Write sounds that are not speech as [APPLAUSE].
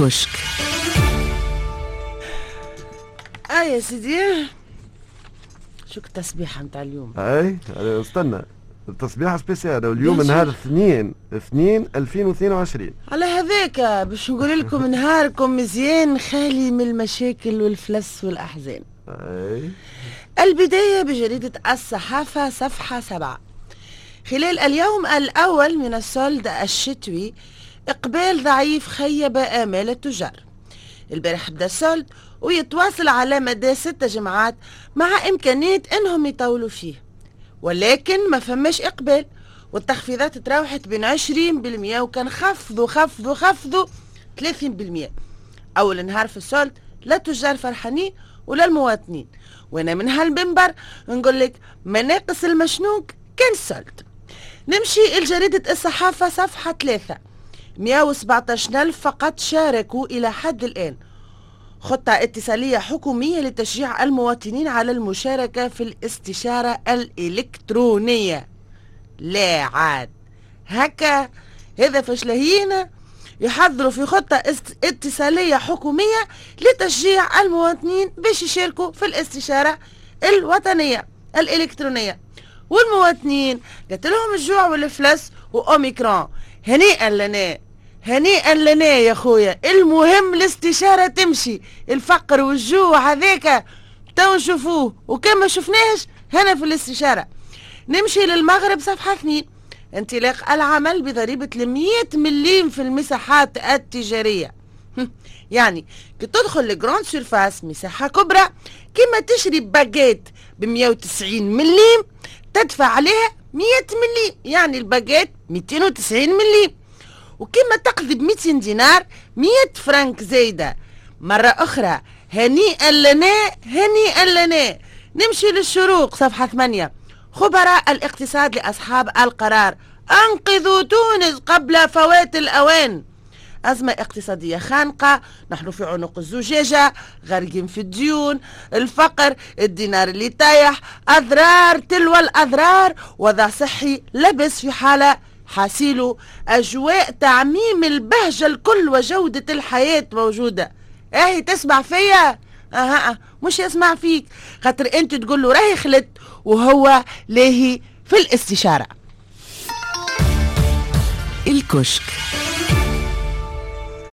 الكشك آه يا سيدي. شو التسبيحة متاع اليوم؟ أي استنى. التصبيحة سبيسيال اليوم ماشي. نهار اثنين اثنين 2022 على هذاك باش نقول لكم [LAUGHS] نهاركم مزيان خالي من المشاكل والفلس والأحزان. أي. البداية بجريدة الصحافة صفحة سبعة. خلال اليوم الأول من السولد الشتوي إقبال ضعيف خيب آمال التجار. البارح بدا السولد ويتواصل على مدى ستة جمعات مع إمكانية أنهم يطولوا فيه ولكن ما فماش إقبال والتخفيضات تراوحت بين 20% وكان خفضوا خفضوا خفضوا 30% أول نهار في السولد لا تجار فرحانين ولا المواطنين وأنا من هالمنبر نقول لك مناقص المشنوق كان سولد نمشي لجريدة الصحافة صفحة ثلاثة. 117 ألف فقط شاركوا إلى حد الآن. خطة اتصالية حكومية لتشجيع المواطنين على المشاركة في الاستشارة الإلكترونية. لا عاد. هكا هذا فشلهين يحضروا في خطة اتصالية حكومية لتشجيع المواطنين باش يشاركوا في الاستشارة الوطنية الإلكترونية. والمواطنين قلت لهم الجوع والفلس وأوميكرون. هنيئا لنا هنيئا لنا يا خويا المهم الاستشارة تمشي. الفقر والجوع هذاك تو نشوفوه. وكما شفناهش هنا في الاستشارة. نمشي للمغرب صفحة اثنين. انطلاق العمل بضريبة المية مليم في المساحات التجارية. يعني كي تدخل ل grande surface مساحة كبرى كما تشري باجيت ب 190 مليم تدفع عليها 100 مليم يعني الباجيت 290 مليم وكما تقضي ب 200 دينار 100 فرنك زايدة. مرة أخرى هنيئا لنا هنيئا لنا. نمشي للشروق صفحة 8 خبراء الاقتصاد لأصحاب القرار أنقذوا تونس قبل فوات الأوان. أزمة اقتصادية خانقة نحن في عنق الزجاجة غارقين في الديون الفقر الدينار اللي طايح أضرار تلو الأضرار وضع صحي لبس في حالة حاسيلو أجواء تعميم البهجة الكل وجودة الحياة موجودة. اهي تسمع فيا؟ أها أه مش يسمع فيك. خاطر أنت تقول له راهي خلت وهو لاهي في الاستشارة. الكشك.